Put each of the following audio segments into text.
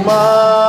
firman-Mu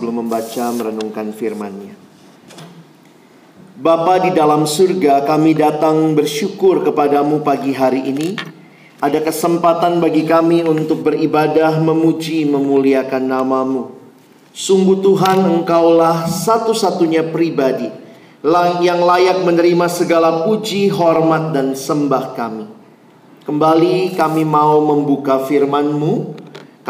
sebelum membaca merenungkan firman-Nya. Bapa di dalam surga, kami datang bersyukur kepadamu pagi hari ini. Ada kesempatan bagi kami untuk beribadah, memuji, memuliakan namamu. Sungguh Tuhan engkaulah satu-satunya pribadi yang layak menerima segala puji, hormat, dan sembah kami. Kembali kami mau membuka firman-Mu.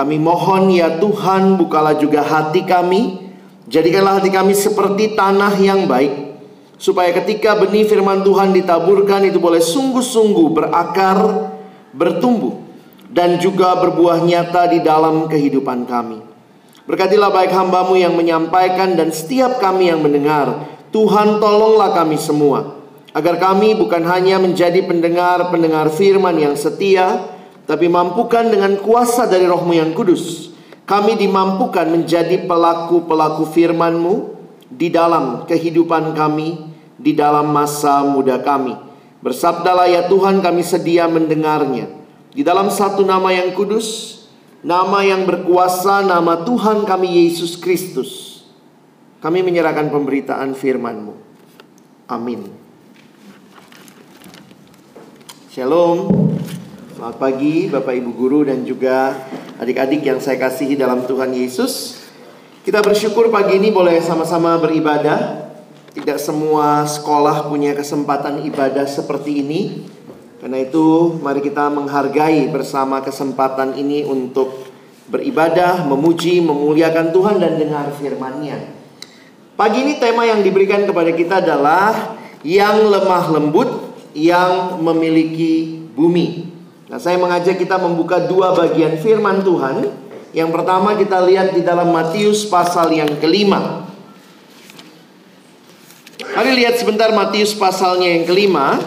Kami mohon ya Tuhan bukalah juga hati kami. Jadikanlah hati kami seperti tanah yang baik. Supaya ketika benih firman Tuhan ditaburkan itu boleh sungguh-sungguh berakar, bertumbuh. Dan juga berbuah nyata di dalam kehidupan kami. Berkatilah baik hambamu yang menyampaikan dan setiap kami yang mendengar. Tuhan tolonglah kami semua. Agar kami bukan hanya menjadi pendengar-pendengar firman yang setia, tapi mampukan dengan kuasa dari rohmu yang kudus. Kami dimampukan menjadi pelaku-pelaku firman-Mu di dalam kehidupan kami, di dalam masa muda kami. Bersabdalah ya Tuhan kami sedia mendengarnya. Di dalam satu nama yang kudus, nama yang berkuasa, nama Tuhan kami Yesus Kristus. Kami menyerahkan pemberitaan firman-Mu. Amin. Shalom. Selamat pagi Bapak Ibu Guru dan juga adik-adik yang saya kasihi dalam Tuhan Yesus. Kita bersyukur pagi ini boleh sama-sama beribadah. Tidak semua sekolah punya kesempatan ibadah seperti ini. Karena itu mari kita menghargai bersama kesempatan ini untuk beribadah, memuji, memuliakan Tuhan dan dengar firman-Nya. Pagi ini tema yang diberikan kepada kita adalah yang lemah lembut yang memiliki bumi. Nah, saya mengajak kita membuka dua bagian firman Tuhan. Yang pertama kita lihat di dalam Matius pasal yang kelima. Mari lihat sebentar Matius pasalnya yang kelima.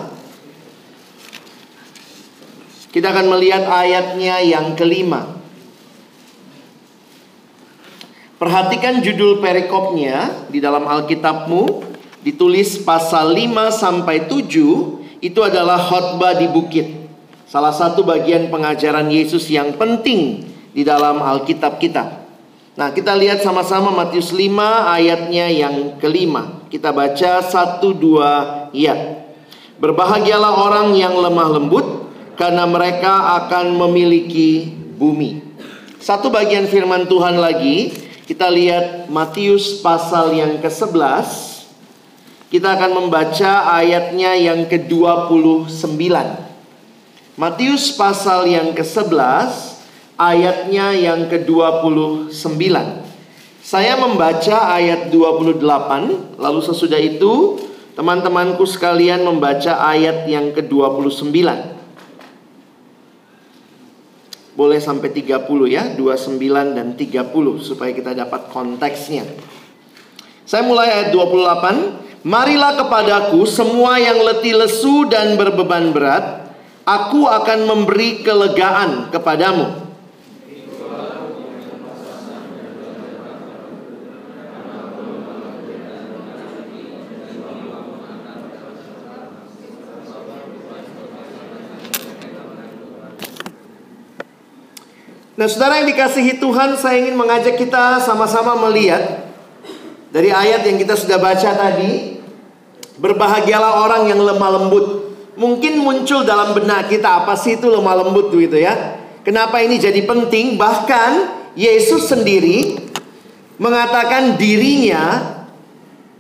Kita akan melihat ayatnya yang kelima. Perhatikan judul perikopnya di dalam Alkitabmu. Ditulis pasal 5 sampai 7 itu adalah khotbah di bukit. Salah satu bagian pengajaran Yesus yang penting di dalam Alkitab kita. Nah, kita lihat sama-sama Matius 5 ayatnya yang kelima. Kita baca satu dua ya. Berbahagialah orang yang lemah lembut karena mereka akan memiliki bumi. Satu bagian firman Tuhan lagi, kita lihat Matius pasal yang ke-11 kita akan membaca ayatnya yang ke-29. Matius pasal yang ke-11 ayatnya yang ke-29. Saya membaca ayat 28, lalu sesudah itu teman-temanku sekalian membaca ayat yang ke-29. Boleh sampai 30 ya, 29 dan 30 supaya kita dapat konteksnya. Saya mulai ayat 28. Marilah kepadaku semua yang letih lesu dan berbeban berat, aku akan memberi kelegaan kepadamu. Nah, saudara yang dikasihi Tuhan, saya ingin mengajak kita sama-sama melihat dari ayat yang kita sudah baca tadi, berbahagialah orang yang lemah lembut. Mungkin muncul dalam benak kita apa sih itu lemah lembut gitu ya. Kenapa ini jadi penting? Bahkan Yesus sendiri mengatakan dirinya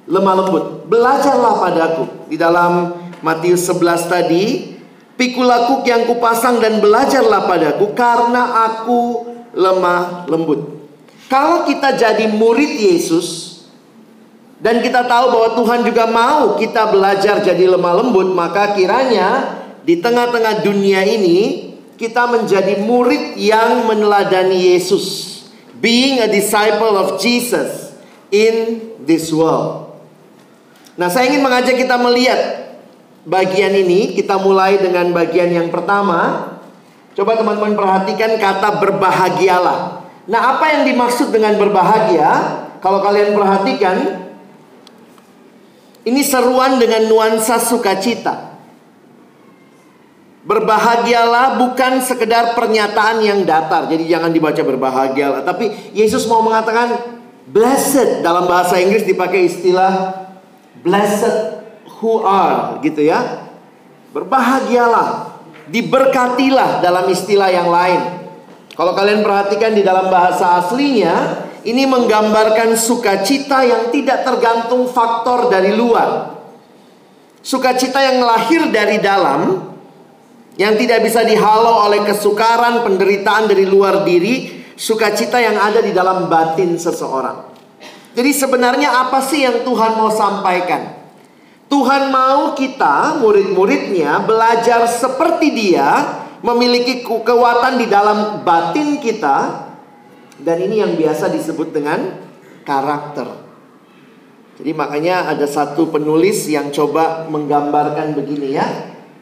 lemah lembut. Belajarlah padaku. Di dalam Matius 11 tadi, Pikulah kuk yang kupasang dan belajarlah padaku karena aku lemah lembut. Kalau kita jadi murid Yesus dan kita tahu bahwa Tuhan juga mau kita belajar jadi lemah lembut, maka kiranya di tengah-tengah dunia ini kita menjadi murid yang meneladani Yesus. Being a disciple of Jesus in this world. Nah, saya ingin mengajak kita melihat bagian ini kita mulai dengan bagian yang pertama. Coba teman-teman perhatikan kata berbahagialah. Nah, apa yang dimaksud dengan berbahagia? Kalau kalian perhatikan, ini seruan dengan nuansa sukacita. Berbahagialah bukan sekedar pernyataan yang datar. Jadi jangan dibaca berbahagialah, tapi Yesus mau mengatakan blessed dalam bahasa Inggris dipakai istilah blessed who are gitu ya. Berbahagialah, diberkatilah dalam istilah yang lain. Kalau kalian perhatikan di dalam bahasa aslinya, ini menggambarkan sukacita yang tidak tergantung faktor dari luar. Sukacita yang lahir dari dalam, yang tidak bisa dihalau oleh kesukaran, penderitaan dari luar diri. sukacita yang ada di dalam batin seseorang. Jadi sebenarnya apa sih yang Tuhan mau sampaikan? Tuhan mau kita, murid-muridnya, belajar seperti dia, memiliki kekuatan di dalam batin kita, dan ini yang biasa disebut dengan karakter. Jadi makanya ada satu penulis yang coba menggambarkan begini ya.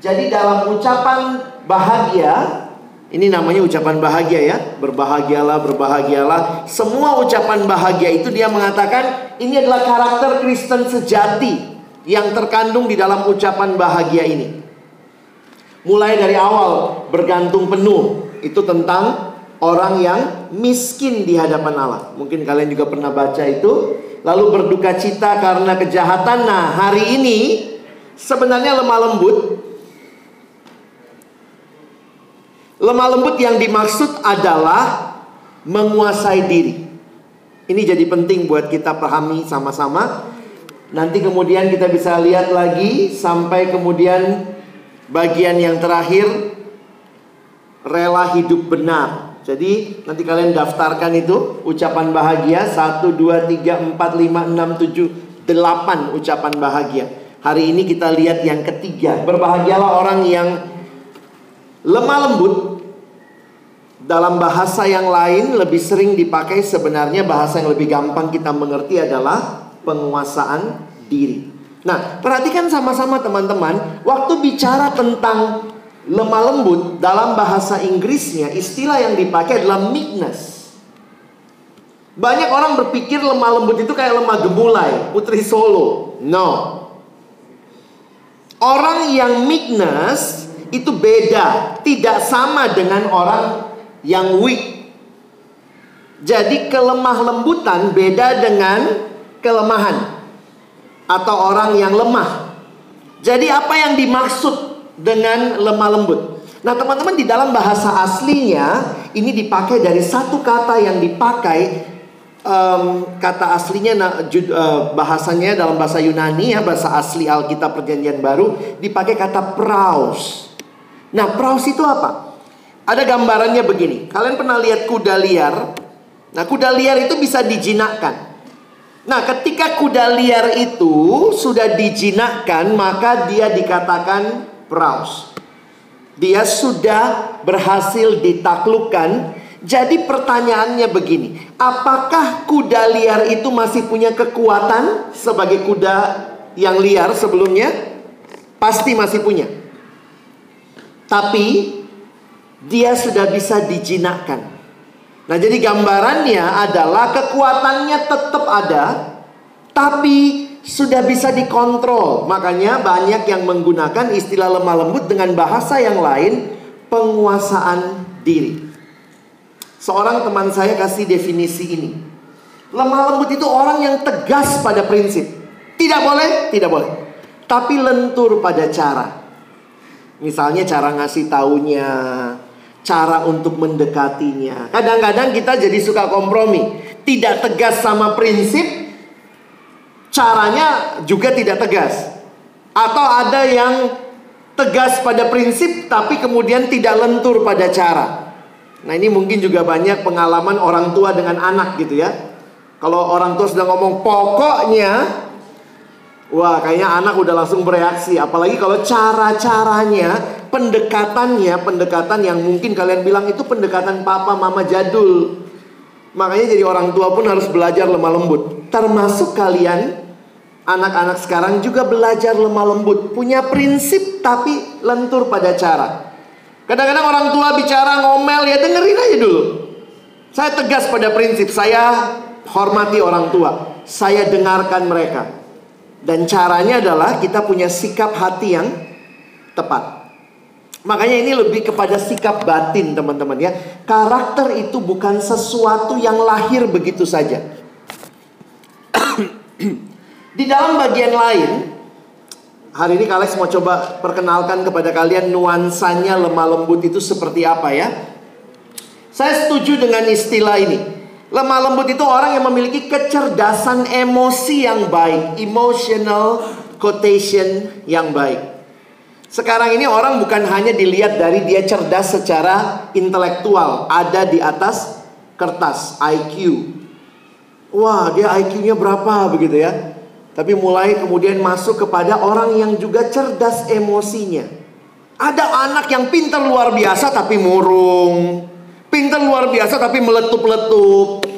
Jadi dalam ucapan bahagia, ini namanya ucapan bahagia ya. Berbahagialah, berbahagialah. Semua ucapan bahagia itu dia mengatakan ini adalah karakter Kristen sejati yang terkandung di dalam ucapan bahagia ini. Mulai dari awal bergantung penuh itu tentang orang yang miskin di hadapan Allah. Mungkin kalian juga pernah baca itu. Lalu berduka cita karena kejahatan. Nah, hari ini sebenarnya lemah lembut. Lemah lembut yang dimaksud adalah menguasai diri. Ini jadi penting buat kita pahami sama-sama. Nanti kemudian kita bisa lihat lagi sampai kemudian bagian yang terakhir rela hidup benar. Jadi nanti kalian daftarkan itu ucapan bahagia 1 2 3 4 5 6 7 8 ucapan bahagia. Hari ini kita lihat yang ketiga. Berbahagialah orang yang lemah lembut dalam bahasa yang lain lebih sering dipakai sebenarnya bahasa yang lebih gampang kita mengerti adalah penguasaan diri. Nah, perhatikan sama-sama teman-teman, waktu bicara tentang lemah lembut dalam bahasa Inggrisnya istilah yang dipakai adalah meekness. Banyak orang berpikir lemah lembut itu kayak lemah gemulai, putri solo. No. Orang yang meekness itu beda, tidak sama dengan orang yang weak. Jadi kelemah lembutan beda dengan kelemahan atau orang yang lemah. Jadi apa yang dimaksud dengan lemah lembut? Nah, teman-teman di dalam bahasa aslinya ini dipakai dari satu kata yang dipakai um, kata aslinya nah, jud, uh, bahasanya dalam bahasa Yunani ya bahasa asli Alkitab Perjanjian Baru dipakai kata praus. Nah, praus itu apa? Ada gambarannya begini. Kalian pernah lihat kuda liar? Nah, kuda liar itu bisa dijinakkan. Nah, ketika kuda liar itu sudah dijinakkan, maka dia dikatakan praus. Dia sudah berhasil ditaklukkan. Jadi pertanyaannya begini, apakah kuda liar itu masih punya kekuatan sebagai kuda yang liar sebelumnya? Pasti masih punya. Tapi dia sudah bisa dijinakkan. Nah, jadi gambarannya adalah kekuatannya tetap ada, tapi sudah bisa dikontrol. Makanya banyak yang menggunakan istilah lemah lembut dengan bahasa yang lain, penguasaan diri. Seorang teman saya kasih definisi ini. Lemah lembut itu orang yang tegas pada prinsip. Tidak boleh, tidak boleh. Tapi lentur pada cara. Misalnya cara ngasih taunya, cara untuk mendekatinya. Kadang-kadang kita jadi suka kompromi, tidak tegas sama prinsip, caranya juga tidak tegas. Atau ada yang tegas pada prinsip tapi kemudian tidak lentur pada cara. Nah, ini mungkin juga banyak pengalaman orang tua dengan anak gitu ya. Kalau orang tua sudah ngomong pokoknya Wah, kayaknya anak udah langsung bereaksi. Apalagi kalau cara-caranya, pendekatannya, pendekatan yang mungkin kalian bilang itu pendekatan papa mama jadul. Makanya jadi orang tua pun harus belajar lemah lembut. Termasuk kalian, anak-anak sekarang juga belajar lemah lembut. Punya prinsip tapi lentur pada cara. Kadang-kadang orang tua bicara ngomel, ya dengerin aja dulu. Saya tegas pada prinsip, saya hormati orang tua. Saya dengarkan mereka. Dan caranya adalah kita punya sikap hati yang tepat. Makanya ini lebih kepada sikap batin teman-teman ya. Karakter itu bukan sesuatu yang lahir begitu saja. Di dalam bagian lain, hari ini Kalex mau coba perkenalkan kepada kalian nuansanya lemah lembut itu seperti apa ya. Saya setuju dengan istilah ini. Lemah lembut itu orang yang memiliki kecerdasan emosi yang baik, emotional quotation yang baik. Sekarang ini orang bukan hanya dilihat dari dia cerdas secara intelektual, ada di atas kertas IQ. Wah, dia IQ-nya berapa begitu ya? Tapi mulai kemudian masuk kepada orang yang juga cerdas emosinya. Ada anak yang pintar luar biasa tapi murung. Pintar luar biasa tapi meletup-letup.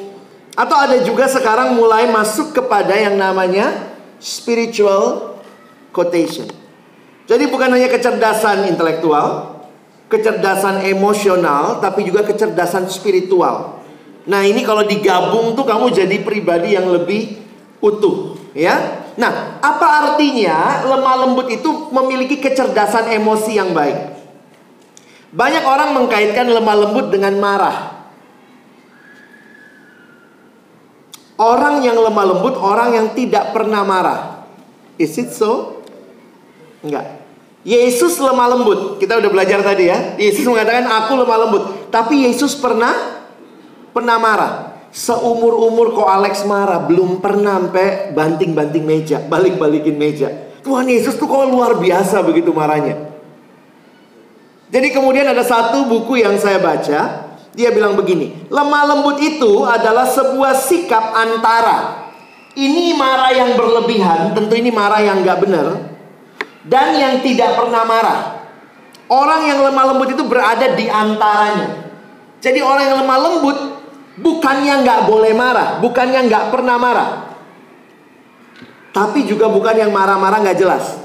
Atau ada juga sekarang mulai masuk kepada yang namanya spiritual quotation. Jadi bukan hanya kecerdasan intelektual, kecerdasan emosional, tapi juga kecerdasan spiritual. Nah, ini kalau digabung tuh kamu jadi pribadi yang lebih utuh, ya. Nah, apa artinya lemah lembut itu memiliki kecerdasan emosi yang baik? Banyak orang mengkaitkan lemah lembut dengan marah. Orang yang lemah lembut, orang yang tidak pernah marah. Is it so? Enggak. Yesus lemah lembut. Kita udah belajar tadi ya. Yesus mengatakan aku lemah lembut. Tapi Yesus pernah pernah marah. Seumur-umur kok Alex marah, belum pernah sampai banting-banting meja, balik-balikin meja. Tuhan Yesus tuh kok luar biasa begitu marahnya. Jadi kemudian ada satu buku yang saya baca, dia bilang begini, lemah lembut itu adalah sebuah sikap antara ini marah yang berlebihan, tentu ini marah yang nggak benar, dan yang tidak pernah marah. Orang yang lemah lembut itu berada di antaranya. Jadi orang yang lemah lembut bukannya nggak boleh marah, bukannya nggak pernah marah, tapi juga bukan yang marah-marah nggak jelas.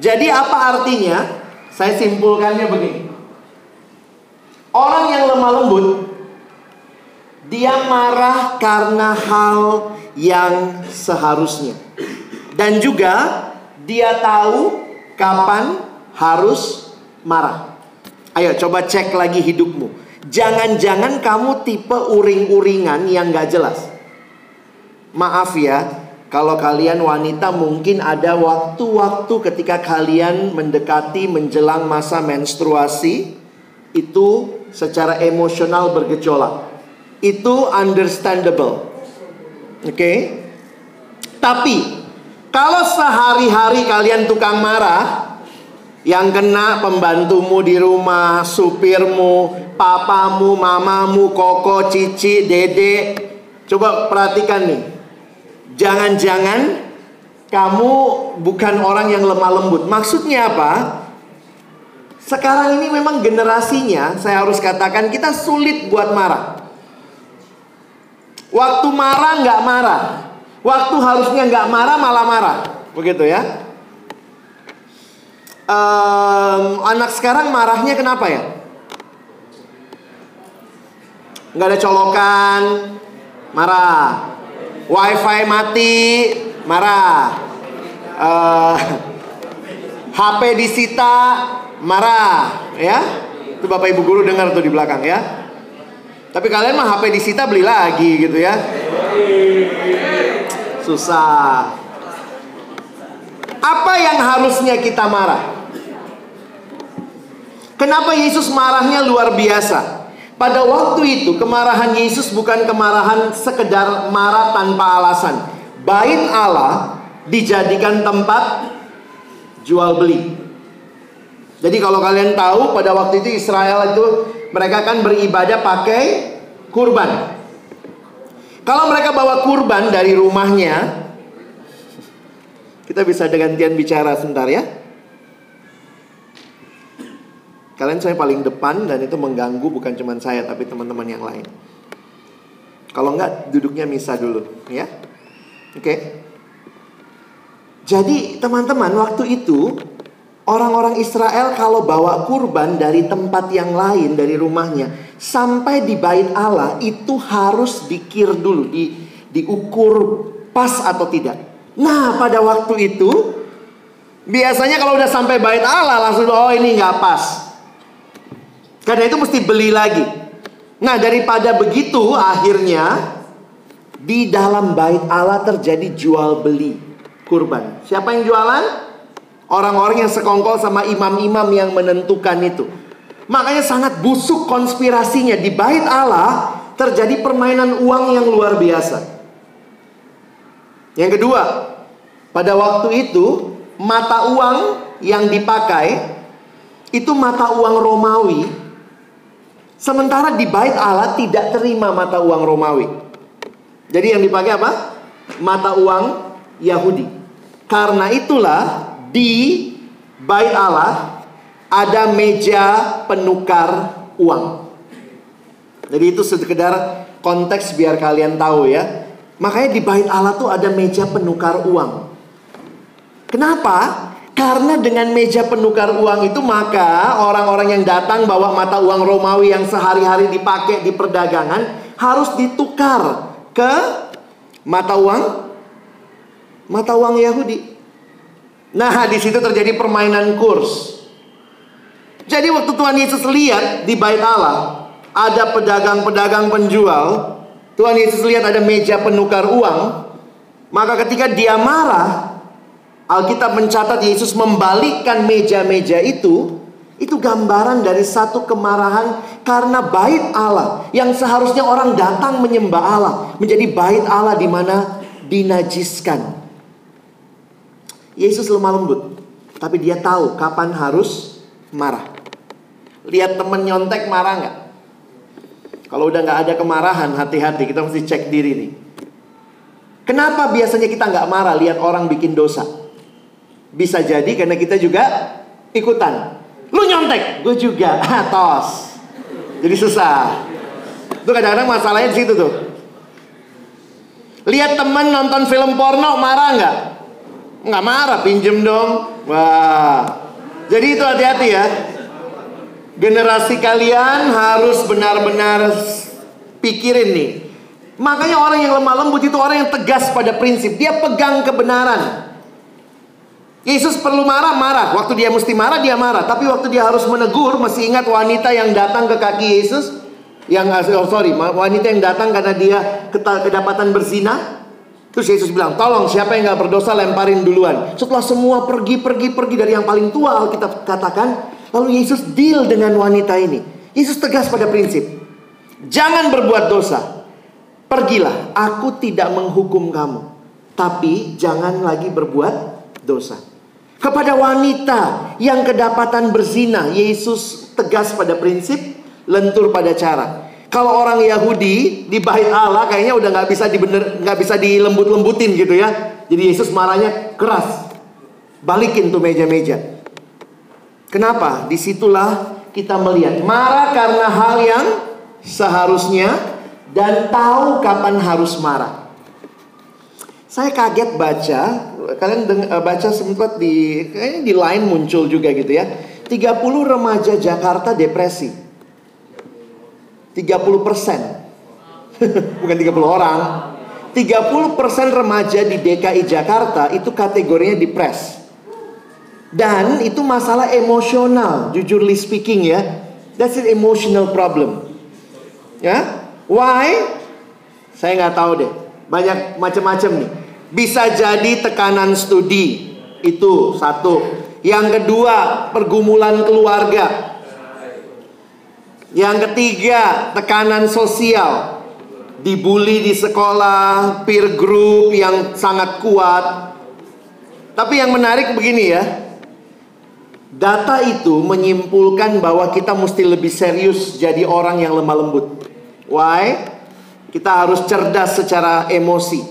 Jadi apa artinya? Saya simpulkannya begini. Orang yang lemah lembut dia marah karena hal yang seharusnya. Dan juga dia tahu kapan harus marah. Ayo coba cek lagi hidupmu. Jangan-jangan kamu tipe uring-uringan yang gak jelas. Maaf ya, kalau kalian wanita mungkin ada waktu-waktu ketika kalian mendekati menjelang masa menstruasi itu secara emosional bergejolak. Itu understandable. Oke. Okay? Tapi kalau sehari-hari kalian tukang marah, yang kena pembantumu di rumah, supirmu, papamu, mamamu, koko, cici, dede. Coba perhatikan nih. Jangan-jangan kamu bukan orang yang lemah lembut. Maksudnya apa? Sekarang ini memang generasinya, saya harus katakan kita sulit buat marah. Waktu marah nggak marah, waktu harusnya nggak marah malah marah, begitu ya. Um, anak sekarang marahnya kenapa ya? Nggak ada colokan, marah. Wifi mati, marah. Uh, HP disita, marah, ya. Itu Bapak Ibu guru dengar tuh di belakang ya. Tapi kalian mah HP disita beli lagi gitu ya. Susah. Apa yang harusnya kita marah? Kenapa Yesus marahnya luar biasa? Pada waktu itu kemarahan Yesus bukan kemarahan sekedar marah tanpa alasan. Bait Allah dijadikan tempat jual beli. Jadi kalau kalian tahu pada waktu itu Israel itu mereka kan beribadah pakai kurban. Kalau mereka bawa kurban dari rumahnya, kita bisa gantian bicara sebentar ya. Kalian saya paling depan dan itu mengganggu bukan cuma saya tapi teman-teman yang lain. Kalau enggak duduknya misah dulu ya. Oke. Jadi teman-teman waktu itu orang-orang Israel kalau bawa kurban dari tempat yang lain dari rumahnya sampai di bait Allah itu harus dikir dulu, di diukur pas atau tidak. Nah, pada waktu itu biasanya kalau udah sampai bait Allah langsung oh ini nggak pas. Karena itu mesti beli lagi. Nah, daripada begitu akhirnya di dalam bait Allah terjadi jual beli kurban. Siapa yang jualan? Orang-orang yang sekongkol sama imam-imam yang menentukan itu. Makanya sangat busuk konspirasinya di bait Allah terjadi permainan uang yang luar biasa. Yang kedua, pada waktu itu mata uang yang dipakai itu mata uang Romawi Sementara di bait Allah tidak terima mata uang Romawi. Jadi yang dipakai apa? Mata uang Yahudi. Karena itulah di bait Allah ada meja penukar uang. Jadi itu sekedar konteks biar kalian tahu ya. Makanya di bait Allah tuh ada meja penukar uang. Kenapa? Karena dengan meja penukar uang itu maka orang-orang yang datang bawa mata uang Romawi yang sehari-hari dipakai di perdagangan harus ditukar ke mata uang mata uang Yahudi. Nah, di situ terjadi permainan kurs. Jadi waktu Tuhan Yesus lihat di bait Allah ada pedagang-pedagang penjual, Tuhan Yesus lihat ada meja penukar uang, maka ketika dia marah, Alkitab mencatat Yesus membalikkan meja-meja itu, itu gambaran dari satu kemarahan karena bait Allah yang seharusnya orang datang menyembah Allah menjadi bait Allah di mana dinajiskan. Yesus lemah lembut, tapi dia tahu kapan harus marah. Lihat temen nyontek marah nggak? Kalau udah nggak ada kemarahan, hati-hati kita mesti cek diri nih. Kenapa biasanya kita nggak marah lihat orang bikin dosa? Bisa jadi karena kita juga ikutan. Lu nyontek, gue juga. Tos. Jadi susah. Itu kadang-kadang masalahnya di situ tuh. Lihat temen nonton film porno marah nggak? Nggak marah, pinjem dong. Wah. Jadi itu hati-hati ya. Generasi kalian harus benar-benar pikirin nih. Makanya orang yang lemah lembut itu orang yang tegas pada prinsip. Dia pegang kebenaran. Yesus perlu marah, marah. Waktu dia mesti marah, dia marah. Tapi waktu dia harus menegur, mesti ingat wanita yang datang ke kaki Yesus. Yang, oh sorry, wanita yang datang karena dia kedapatan berzina. Terus Yesus bilang, tolong siapa yang gak berdosa lemparin duluan. Setelah semua pergi, pergi, pergi dari yang paling tua Alkitab katakan. Lalu Yesus deal dengan wanita ini. Yesus tegas pada prinsip. Jangan berbuat dosa. Pergilah, aku tidak menghukum kamu. Tapi jangan lagi berbuat dosa. Kepada wanita yang kedapatan berzina, Yesus tegas pada prinsip, lentur pada cara. Kalau orang Yahudi di bait Allah kayaknya udah nggak bisa dibener, nggak bisa dilembut-lembutin gitu ya. Jadi Yesus marahnya keras, balikin tuh meja-meja. Kenapa? Di situlah kita melihat marah karena hal yang seharusnya dan tahu kapan harus marah. Saya kaget baca, kalian deng, baca sempat di kayaknya di line muncul juga gitu ya. 30 remaja Jakarta depresi. 30 persen. Bukan 30 orang. 30 persen remaja di DKI Jakarta itu kategorinya depres. Dan itu masalah emosional, jujurly speaking ya. That's an emotional problem. Ya, why? Saya nggak tahu deh. Banyak macam-macam nih. Bisa jadi tekanan studi itu satu. Yang kedua pergumulan keluarga. Yang ketiga tekanan sosial. Dibully di sekolah, peer group yang sangat kuat. Tapi yang menarik begini ya, Data itu menyimpulkan bahwa kita mesti lebih serius jadi orang yang lemah lembut. Why? Kita harus cerdas secara emosi.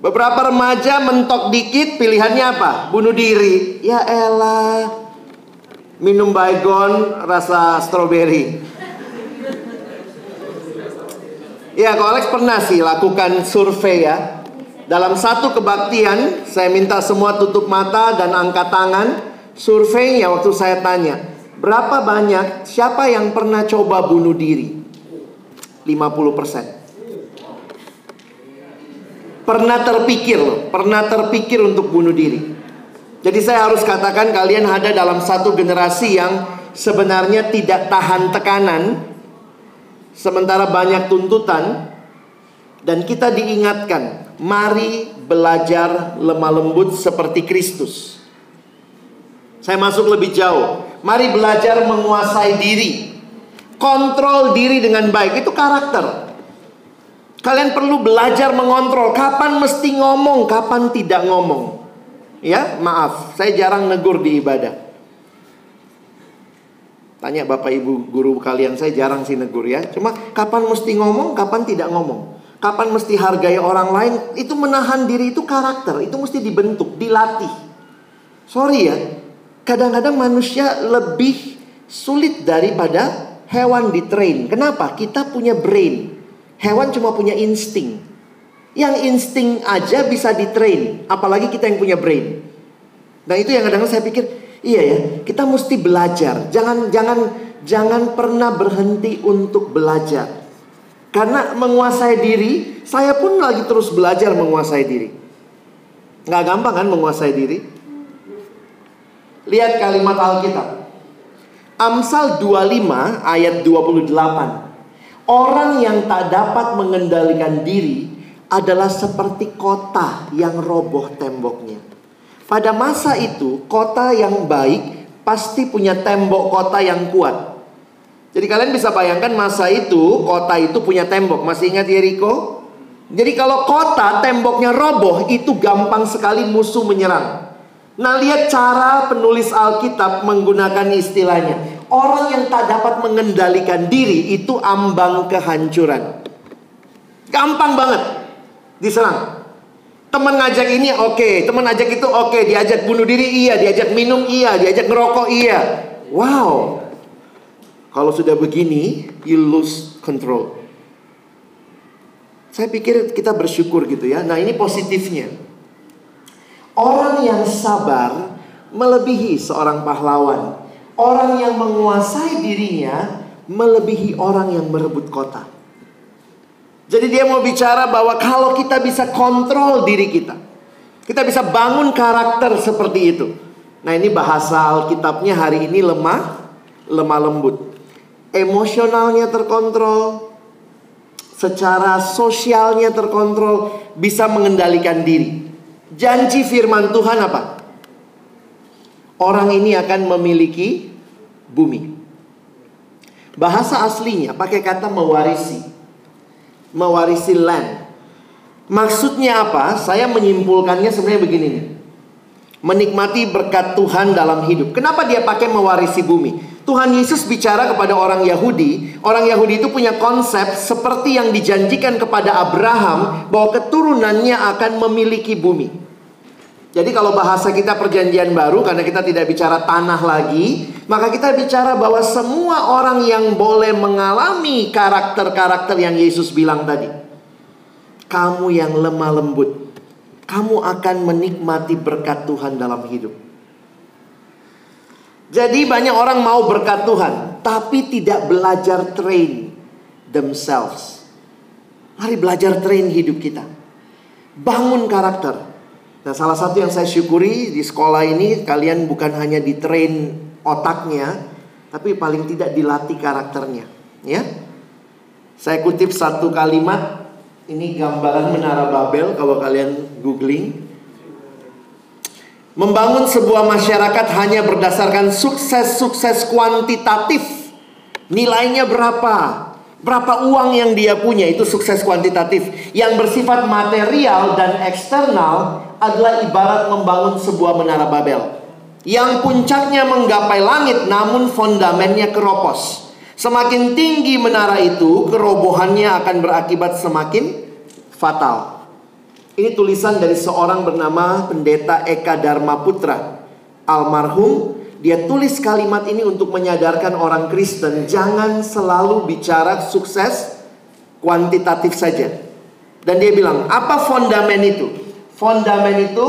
Beberapa remaja mentok dikit pilihannya apa? Bunuh diri. Ya elah. Minum baygon rasa stroberi. Ya, Ko Alex pernah sih lakukan survei ya. Dalam satu kebaktian, saya minta semua tutup mata dan angkat tangan. Surveinya waktu saya tanya, berapa banyak siapa yang pernah coba bunuh diri? 50%. Pernah terpikir loh, pernah terpikir untuk bunuh diri. Jadi saya harus katakan kalian ada dalam satu generasi yang sebenarnya tidak tahan tekanan sementara banyak tuntutan dan kita diingatkan, mari belajar lemah lembut seperti Kristus. Saya masuk lebih jauh. Mari belajar menguasai diri. Kontrol diri dengan baik itu karakter. Kalian perlu belajar mengontrol kapan mesti ngomong, kapan tidak ngomong. Ya, maaf, saya jarang negur di ibadah. Tanya Bapak Ibu guru kalian, saya jarang sih negur ya. Cuma kapan mesti ngomong, kapan tidak ngomong. Kapan mesti hargai orang lain, itu menahan diri itu karakter, itu mesti dibentuk, dilatih. Sorry ya, kadang-kadang manusia lebih sulit daripada hewan di train. Kenapa? Kita punya brain. Hewan cuma punya insting. Yang insting aja bisa di train, apalagi kita yang punya brain. Nah itu yang kadang-kadang saya pikir, iya ya, kita mesti belajar. Jangan jangan jangan pernah berhenti untuk belajar. Karena menguasai diri, saya pun lagi terus belajar menguasai diri. Nggak gampang kan menguasai diri? Lihat kalimat Alkitab. Amsal 25 ayat 28. Orang yang tak dapat mengendalikan diri adalah seperti kota yang roboh temboknya. Pada masa itu, kota yang baik pasti punya tembok kota yang kuat. Jadi kalian bisa bayangkan masa itu, kota itu punya tembok. Masih ingat Yeriko? Jadi kalau kota temboknya roboh, itu gampang sekali musuh menyerang. Nah lihat cara penulis Alkitab menggunakan istilahnya. Orang yang tak dapat mengendalikan diri itu ambang kehancuran. Gampang banget diserang. Teman ngajak ini oke, okay. teman ngajak itu oke, okay. diajak bunuh diri iya, diajak minum iya, diajak ngerokok iya. Wow. Kalau sudah begini, you lose control. Saya pikir kita bersyukur gitu ya. Nah, ini positifnya. Orang yang sabar melebihi seorang pahlawan. Orang yang menguasai dirinya melebihi orang yang merebut kota. Jadi dia mau bicara bahwa kalau kita bisa kontrol diri kita. Kita bisa bangun karakter seperti itu. Nah ini bahasa Alkitabnya hari ini lemah, lemah lembut. Emosionalnya terkontrol. Secara sosialnya terkontrol. Bisa mengendalikan diri. Janji firman Tuhan apa? Orang ini akan memiliki bumi. Bahasa aslinya pakai kata mewarisi. Mewarisi land. Maksudnya apa? Saya menyimpulkannya sebenarnya begini nih. Menikmati berkat Tuhan dalam hidup. Kenapa dia pakai mewarisi bumi? Tuhan Yesus bicara kepada orang Yahudi. Orang Yahudi itu punya konsep seperti yang dijanjikan kepada Abraham bahwa keturunannya akan memiliki bumi. Jadi kalau bahasa kita perjanjian baru karena kita tidak bicara tanah lagi, maka kita bicara bahwa semua orang yang boleh mengalami karakter-karakter yang Yesus bilang tadi. Kamu yang lemah lembut, kamu akan menikmati berkat Tuhan dalam hidup. Jadi banyak orang mau berkat Tuhan, tapi tidak belajar train themselves. Mari belajar train hidup kita. Bangun karakter. Nah, salah satu yang saya syukuri di sekolah ini kalian bukan hanya di train otaknya, tapi paling tidak dilatih karakternya, ya. Saya kutip satu kalimat, ini gambaran menara Babel kalau kalian googling. Membangun sebuah masyarakat hanya berdasarkan sukses-sukses kuantitatif. Nilainya berapa? Berapa uang yang dia punya itu sukses kuantitatif. Yang bersifat material dan eksternal adalah ibarat membangun sebuah menara Babel. Yang puncaknya menggapai langit namun fondamennya keropos. Semakin tinggi menara itu, kerobohannya akan berakibat semakin fatal. Ini tulisan dari seorang bernama Pendeta Eka Dharma Putra. Almarhum, dia tulis kalimat ini untuk menyadarkan orang Kristen jangan selalu bicara sukses kuantitatif saja. Dan dia bilang, apa fondamen itu? Fondamen itu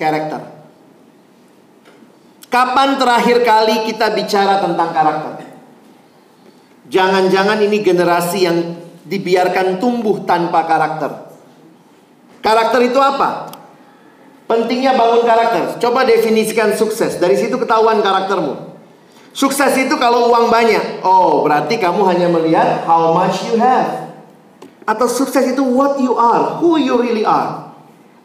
karakter. Kapan terakhir kali kita bicara tentang karakter? Jangan-jangan ini generasi yang dibiarkan tumbuh tanpa karakter. Karakter itu apa? Pentingnya bangun karakter. Coba definisikan sukses. Dari situ ketahuan karaktermu. Sukses itu kalau uang banyak. Oh, berarti kamu hanya melihat how much you have. Atau sukses itu what you are, who you really are.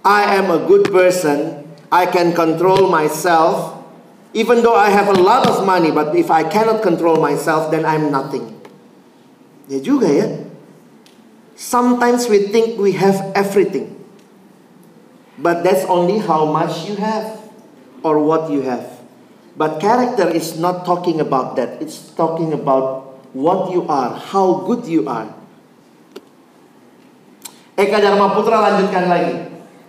I am a good person. I can control myself. Even though I have a lot of money, but if I cannot control myself, then I'm nothing. Ya juga ya. Sometimes we think we have everything. But that's only how much you have or what you have. But character is not talking about that. It's talking about what you are, how good you are. Eka Dharma Putra lanjutkan lagi.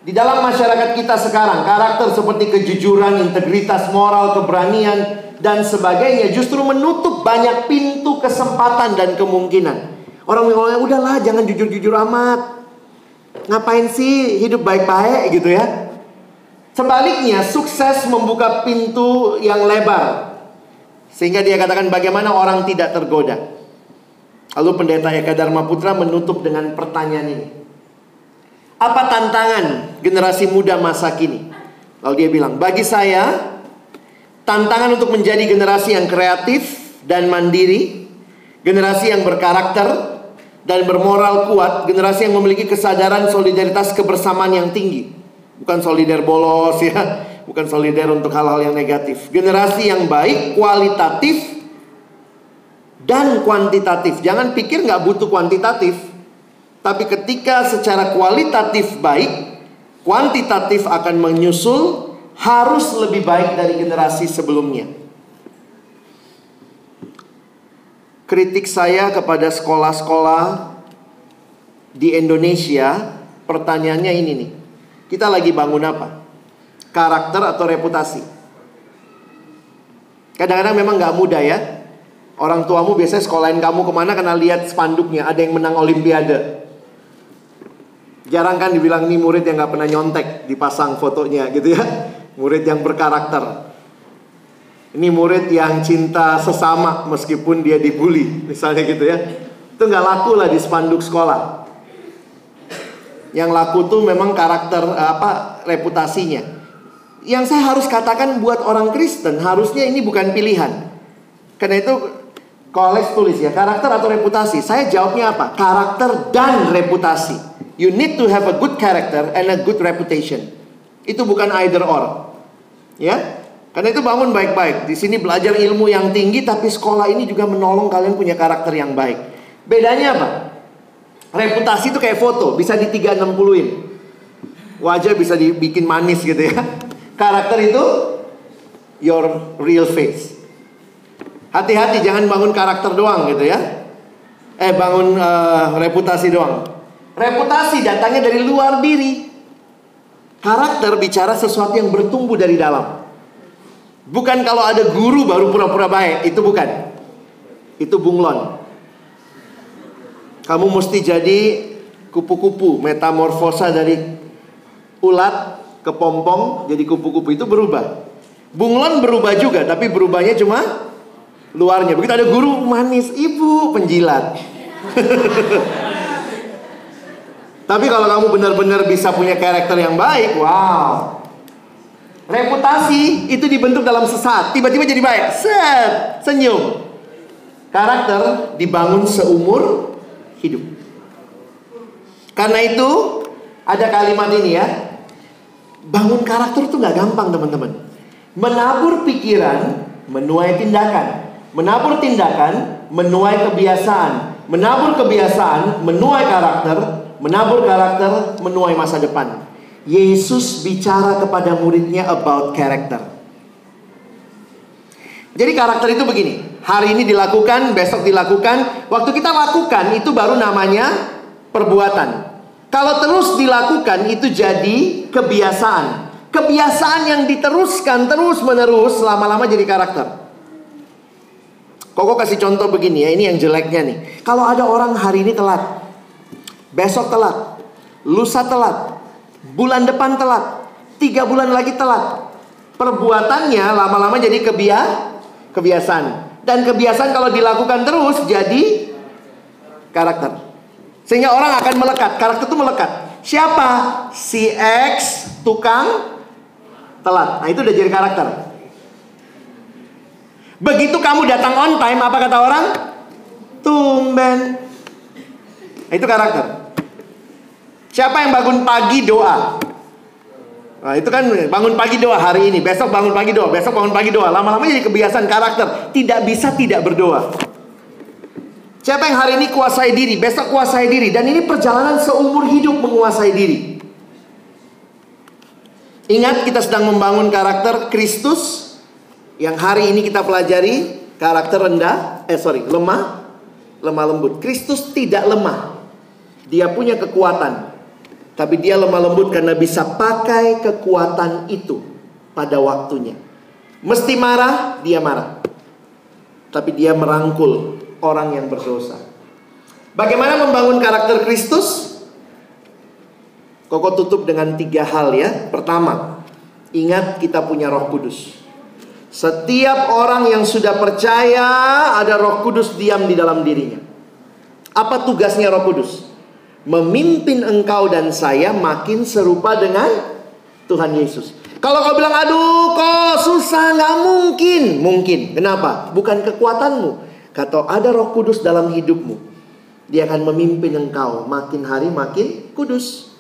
Di dalam masyarakat kita sekarang, karakter seperti kejujuran, integritas moral, keberanian, dan sebagainya justru menutup banyak pintu kesempatan dan kemungkinan. Orang bilang, udahlah jangan jujur-jujur amat. Ngapain sih hidup baik-baik gitu ya? Sebaliknya, sukses membuka pintu yang lebar. Sehingga dia katakan bagaimana orang tidak tergoda. Lalu pendeta Eka Dharma Putra menutup dengan pertanyaan ini. Apa tantangan generasi muda masa kini? Lalu dia bilang, bagi saya tantangan untuk menjadi generasi yang kreatif dan mandiri, generasi yang berkarakter dan bermoral kuat, generasi yang memiliki kesadaran solidaritas kebersamaan yang tinggi. Bukan solidar bolos ya, bukan solidar untuk hal-hal yang negatif. Generasi yang baik, kualitatif dan kuantitatif. Jangan pikir nggak butuh kuantitatif. Tapi ketika secara kualitatif baik, kuantitatif akan menyusul harus lebih baik dari generasi sebelumnya. Kritik saya kepada sekolah-sekolah di Indonesia, pertanyaannya ini nih. Kita lagi bangun apa? Karakter atau reputasi? Kadang-kadang memang nggak mudah ya. Orang tuamu biasanya sekolahin kamu ke mana karena lihat spanduknya ada yang menang olimpiade. Jarang kan dibilang nih murid yang nggak pernah nyontek dipasang fotonya gitu ya. Murid yang berkarakter. Ini murid yang cinta sesama meskipun dia dibully misalnya gitu ya. Itu nggak laku lah di spanduk sekolah. Yang laku tuh memang karakter apa reputasinya. Yang saya harus katakan buat orang Kristen harusnya ini bukan pilihan. Karena itu Kolex tulis ya karakter atau reputasi. Saya jawabnya apa? Karakter dan reputasi. You need to have a good character and a good reputation. Itu bukan either or. Ya. Karena itu bangun baik-baik. Di sini belajar ilmu yang tinggi tapi sekolah ini juga menolong kalian punya karakter yang baik. Bedanya apa? Reputasi itu kayak foto, bisa di 360-in. Wajah bisa dibikin manis gitu ya. Karakter itu your real face. Hati-hati jangan bangun karakter doang gitu ya. Eh bangun uh, reputasi doang. Reputasi datangnya dari luar diri. Karakter bicara sesuatu yang bertumbuh dari dalam. Bukan kalau ada guru baru pura-pura baik, itu bukan. Itu bunglon. Kamu mesti jadi kupu-kupu, metamorfosa dari ulat ke pompong jadi kupu-kupu itu berubah. Bunglon berubah juga, tapi berubahnya cuma luarnya. Begitu ada guru manis, ibu penjilat. Tapi kalau kamu benar-benar bisa punya karakter yang baik, wow. Reputasi itu dibentuk dalam sesaat, tiba-tiba jadi baik. Set, senyum. Karakter dibangun seumur hidup. Karena itu ada kalimat ini ya. Bangun karakter itu nggak gampang teman-teman. Menabur pikiran, menuai tindakan. Menabur tindakan, menuai kebiasaan. Menabur kebiasaan, menuai karakter. Menabur karakter, menuai masa depan. Yesus bicara kepada muridnya about character. Jadi karakter itu begini. Hari ini dilakukan, besok dilakukan. Waktu kita lakukan itu baru namanya perbuatan. Kalau terus dilakukan itu jadi kebiasaan. Kebiasaan yang diteruskan terus menerus lama-lama jadi karakter. Koko kasih contoh begini ya, ini yang jeleknya nih. Kalau ada orang hari ini telat, besok telat, lusa telat, bulan depan telat, tiga bulan lagi telat. Perbuatannya lama-lama jadi kebia kebiasaan. Dan kebiasaan kalau dilakukan terus jadi karakter. Sehingga orang akan melekat, karakter itu melekat. Siapa? Si X tukang telat. Nah, itu udah jadi karakter. Begitu kamu datang on time, apa kata orang? Tumben. Nah, itu karakter. Siapa yang bangun pagi doa? Nah, itu kan bangun pagi doa hari ini, besok bangun pagi doa, besok bangun pagi doa. Lama-lama jadi kebiasaan karakter. Tidak bisa tidak berdoa. Siapa yang hari ini kuasai diri, besok kuasai diri. Dan ini perjalanan seumur hidup menguasai diri. Ingat kita sedang membangun karakter Kristus Yang hari ini kita pelajari karakter rendah, eh sorry, lemah, lemah lembut. Kristus tidak lemah. Dia punya kekuatan. Tapi dia lemah lembut karena bisa pakai kekuatan itu pada waktunya. Mesti marah, dia marah. Tapi dia merangkul orang yang berdosa. Bagaimana membangun karakter Kristus? Koko tutup dengan tiga hal ya. Pertama, ingat kita punya roh kudus. Setiap orang yang sudah percaya ada roh kudus diam di dalam dirinya. Apa tugasnya roh kudus? Memimpin engkau dan saya makin serupa dengan Tuhan Yesus. Kalau kau bilang, aduh kok susah, nggak mungkin. Mungkin. Kenapa? Bukan kekuatanmu. Kata ada roh kudus dalam hidupmu. Dia akan memimpin engkau makin hari makin kudus.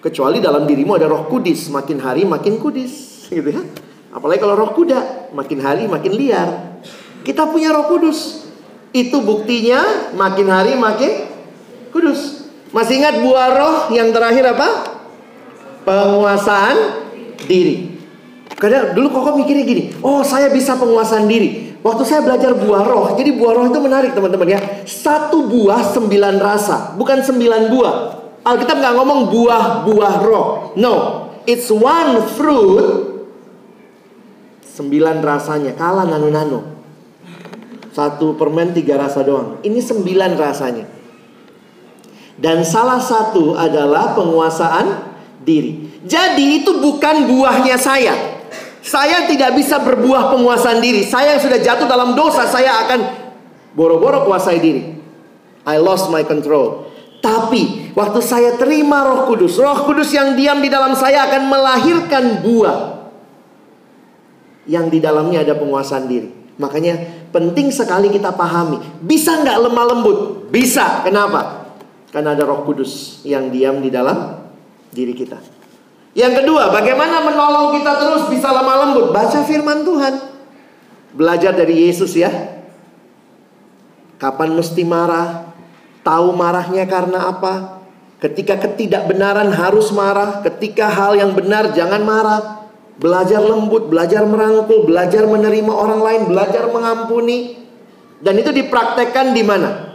Kecuali dalam dirimu ada roh kudus, makin hari makin kudus. Gitu ya. Apalagi kalau roh kuda, makin hari makin liar. Kita punya roh kudus. Itu buktinya makin hari makin kudus. Masih ingat buah roh yang terakhir apa? Penguasaan diri. Kadang dulu kok mikirnya gini, oh saya bisa penguasaan diri. Waktu saya belajar buah roh, jadi buah roh itu menarik teman-teman ya. Satu buah sembilan rasa, bukan sembilan buah. Alkitab nggak ngomong buah-buah roh. No, it's one fruit. Sembilan rasanya, kalah nano-nano. Satu permen tiga rasa doang. Ini sembilan rasanya. Dan salah satu adalah penguasaan diri. Jadi itu bukan buahnya saya. Saya tidak bisa berbuah penguasaan diri. Saya yang sudah jatuh dalam dosa, saya akan boro-boro kuasai diri. I lost my control. Tapi waktu saya terima Roh Kudus, Roh Kudus yang diam di dalam saya akan melahirkan buah yang di dalamnya ada penguasaan diri. Makanya penting sekali kita pahami. Bisa nggak lemah lembut? Bisa. Kenapa? Karena ada Roh Kudus yang diam di dalam diri kita. Yang kedua, bagaimana menolong kita terus bisa lemah lembut? Baca firman Tuhan. Belajar dari Yesus ya. Kapan mesti marah? Tahu marahnya karena apa? Ketika ketidakbenaran harus marah, ketika hal yang benar jangan marah. Belajar lembut, belajar merangkul, belajar menerima orang lain, belajar mengampuni. Dan itu dipraktekkan di mana?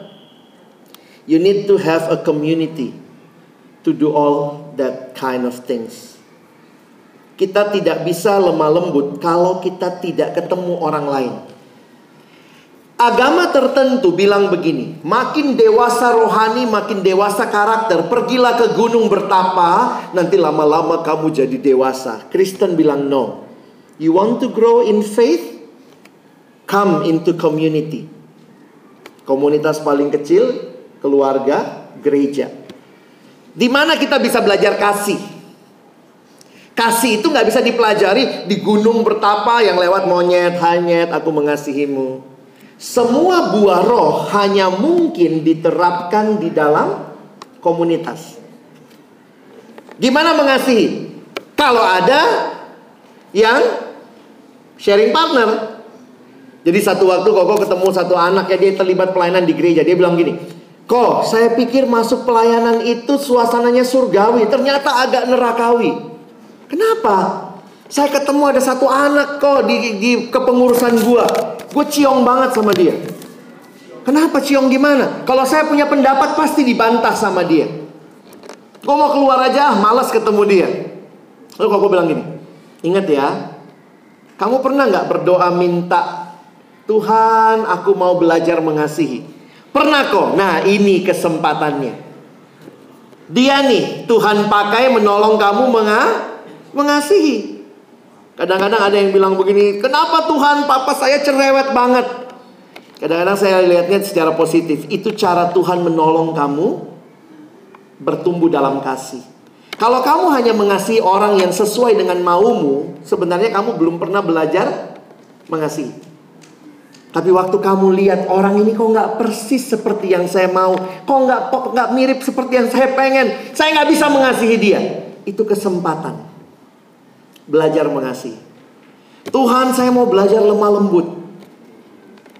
You need to have a community to do all that kind of things. Kita tidak bisa lemah lembut kalau kita tidak ketemu orang lain. Agama tertentu bilang begini, makin dewasa rohani, makin dewasa karakter, pergilah ke gunung bertapa, nanti lama-lama kamu jadi dewasa. Kristen bilang no. You want to grow in faith? Come into community. Komunitas paling kecil, keluarga, gereja. Di mana kita bisa belajar kasih? Kasih itu nggak bisa dipelajari di gunung bertapa yang lewat monyet, hanyet, aku mengasihimu. Semua buah roh hanya mungkin diterapkan di dalam komunitas. Gimana mengasihi? Kalau ada yang sharing partner. Jadi satu waktu koko ketemu satu anak ya dia terlibat pelayanan di gereja. Dia bilang gini, Kok saya pikir masuk pelayanan itu suasananya surgawi, ternyata agak nerakawi. Kenapa? Saya ketemu ada satu anak kok di, di kepengurusan gua. Gue ciong banget sama dia. Kenapa ciong gimana? Kalau saya punya pendapat pasti dibantah sama dia. Gue mau keluar aja, ah, malas ketemu dia. Lalu kok gue bilang gini, ingat ya, kamu pernah nggak berdoa minta Tuhan, aku mau belajar mengasihi. Pernah kok. Nah, ini kesempatannya. Dia nih Tuhan pakai menolong kamu menga mengasihi. Kadang-kadang ada yang bilang begini, "Kenapa Tuhan papa saya cerewet banget?" Kadang-kadang saya lihatnya secara positif. Itu cara Tuhan menolong kamu bertumbuh dalam kasih. Kalau kamu hanya mengasihi orang yang sesuai dengan maumu, sebenarnya kamu belum pernah belajar mengasihi. Tapi waktu kamu lihat orang ini kok nggak persis seperti yang saya mau, kok nggak nggak mirip seperti yang saya pengen, saya nggak bisa mengasihi dia. Itu kesempatan belajar mengasihi. Tuhan, saya mau belajar lemah lembut.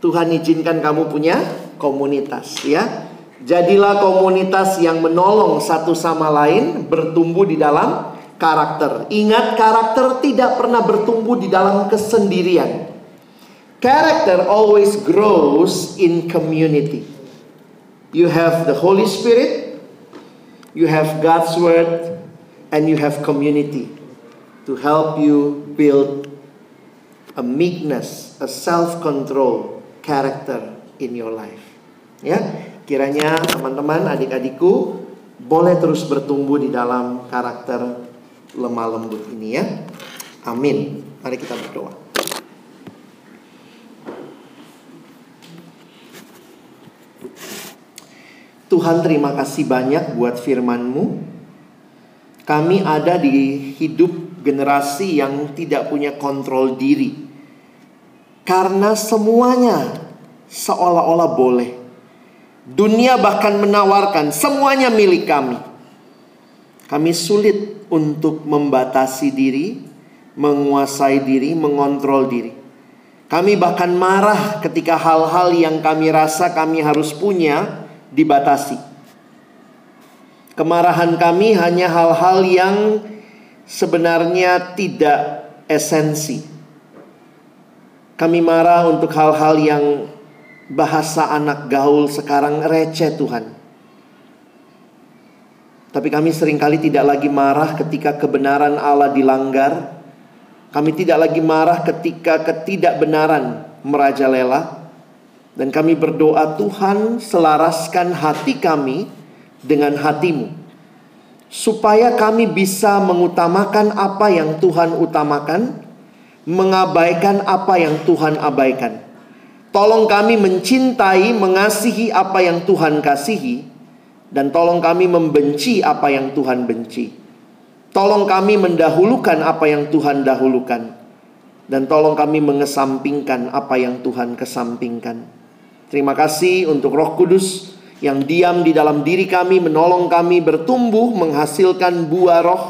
Tuhan izinkan kamu punya komunitas, ya. Jadilah komunitas yang menolong satu sama lain bertumbuh di dalam karakter. Ingat, karakter tidak pernah bertumbuh di dalam kesendirian. Character always grows in community. You have the Holy Spirit, you have God's Word, and you have community to help you build a meekness, a self-control character in your life. Ya, kiranya teman-teman, adik-adikku boleh terus bertumbuh di dalam karakter lemah lembut ini ya. Amin. Mari kita berdoa. Tuhan terima kasih banyak buat firman-Mu. Kami ada di hidup generasi yang tidak punya kontrol diri. Karena semuanya seolah-olah boleh. Dunia bahkan menawarkan semuanya milik kami. Kami sulit untuk membatasi diri, menguasai diri, mengontrol diri. Kami bahkan marah ketika hal-hal yang kami rasa kami harus punya dibatasi. Kemarahan kami hanya hal-hal yang sebenarnya tidak esensi. Kami marah untuk hal-hal yang bahasa anak gaul sekarang receh Tuhan. Tapi kami sering kali tidak lagi marah ketika kebenaran Allah dilanggar. Kami tidak lagi marah ketika ketidakbenaran merajalela. Dan kami berdoa Tuhan selaraskan hati kami dengan hatimu. Supaya kami bisa mengutamakan apa yang Tuhan utamakan. Mengabaikan apa yang Tuhan abaikan. Tolong kami mencintai, mengasihi apa yang Tuhan kasihi, dan tolong kami membenci apa yang Tuhan benci. Tolong kami mendahulukan apa yang Tuhan dahulukan, dan tolong kami mengesampingkan apa yang Tuhan kesampingkan. Terima kasih untuk Roh Kudus yang diam di dalam diri kami, menolong kami bertumbuh, menghasilkan buah roh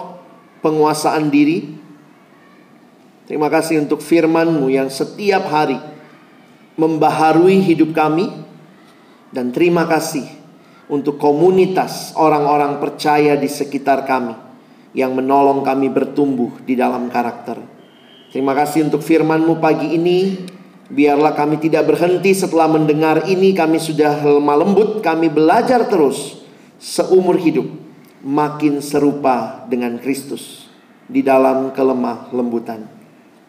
penguasaan diri. Terima kasih untuk firman-Mu yang setiap hari membaharui hidup kami dan terima kasih untuk komunitas orang-orang percaya di sekitar kami yang menolong kami bertumbuh di dalam karakter. Terima kasih untuk firman-Mu pagi ini. Biarlah kami tidak berhenti setelah mendengar ini kami sudah lemah lembut, kami belajar terus seumur hidup makin serupa dengan Kristus di dalam kelemah lembutan.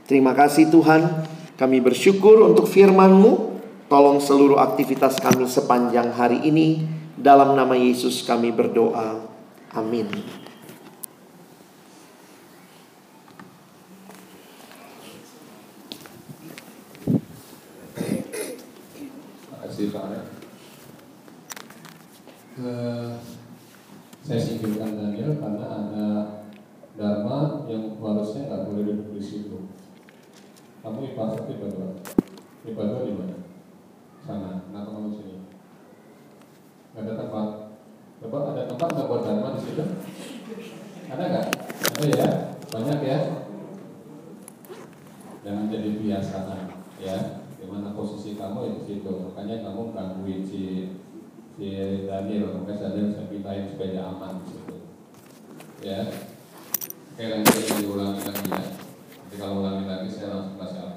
Terima kasih Tuhan. Kami bersyukur untuk firman-Mu. Tolong seluruh aktivitas kami sepanjang hari ini. Dalam nama Yesus kami berdoa. Amin. Pak Arya. Eh, saya singkirkan Daniel karena ada dharma yang harusnya nggak boleh duduk di situ. Kamu IPA satu IPA dua di mana? Sana. Kenapa kamu sini? Gak ada tempat. Coba ada tempat nggak buat dharma di situ? Ada nggak? Ada ya. Banyak ya. Jangan jadi biasa ya. Di mana posisi kamu ya di situ. Makanya kamu gangguin si si Daniel, makanya Daniel saya pindahin supaya aman di situ. Ya. Oke, nanti diulangi lagi ya. Nanti kalau ulangi lagi saya langsung kasih.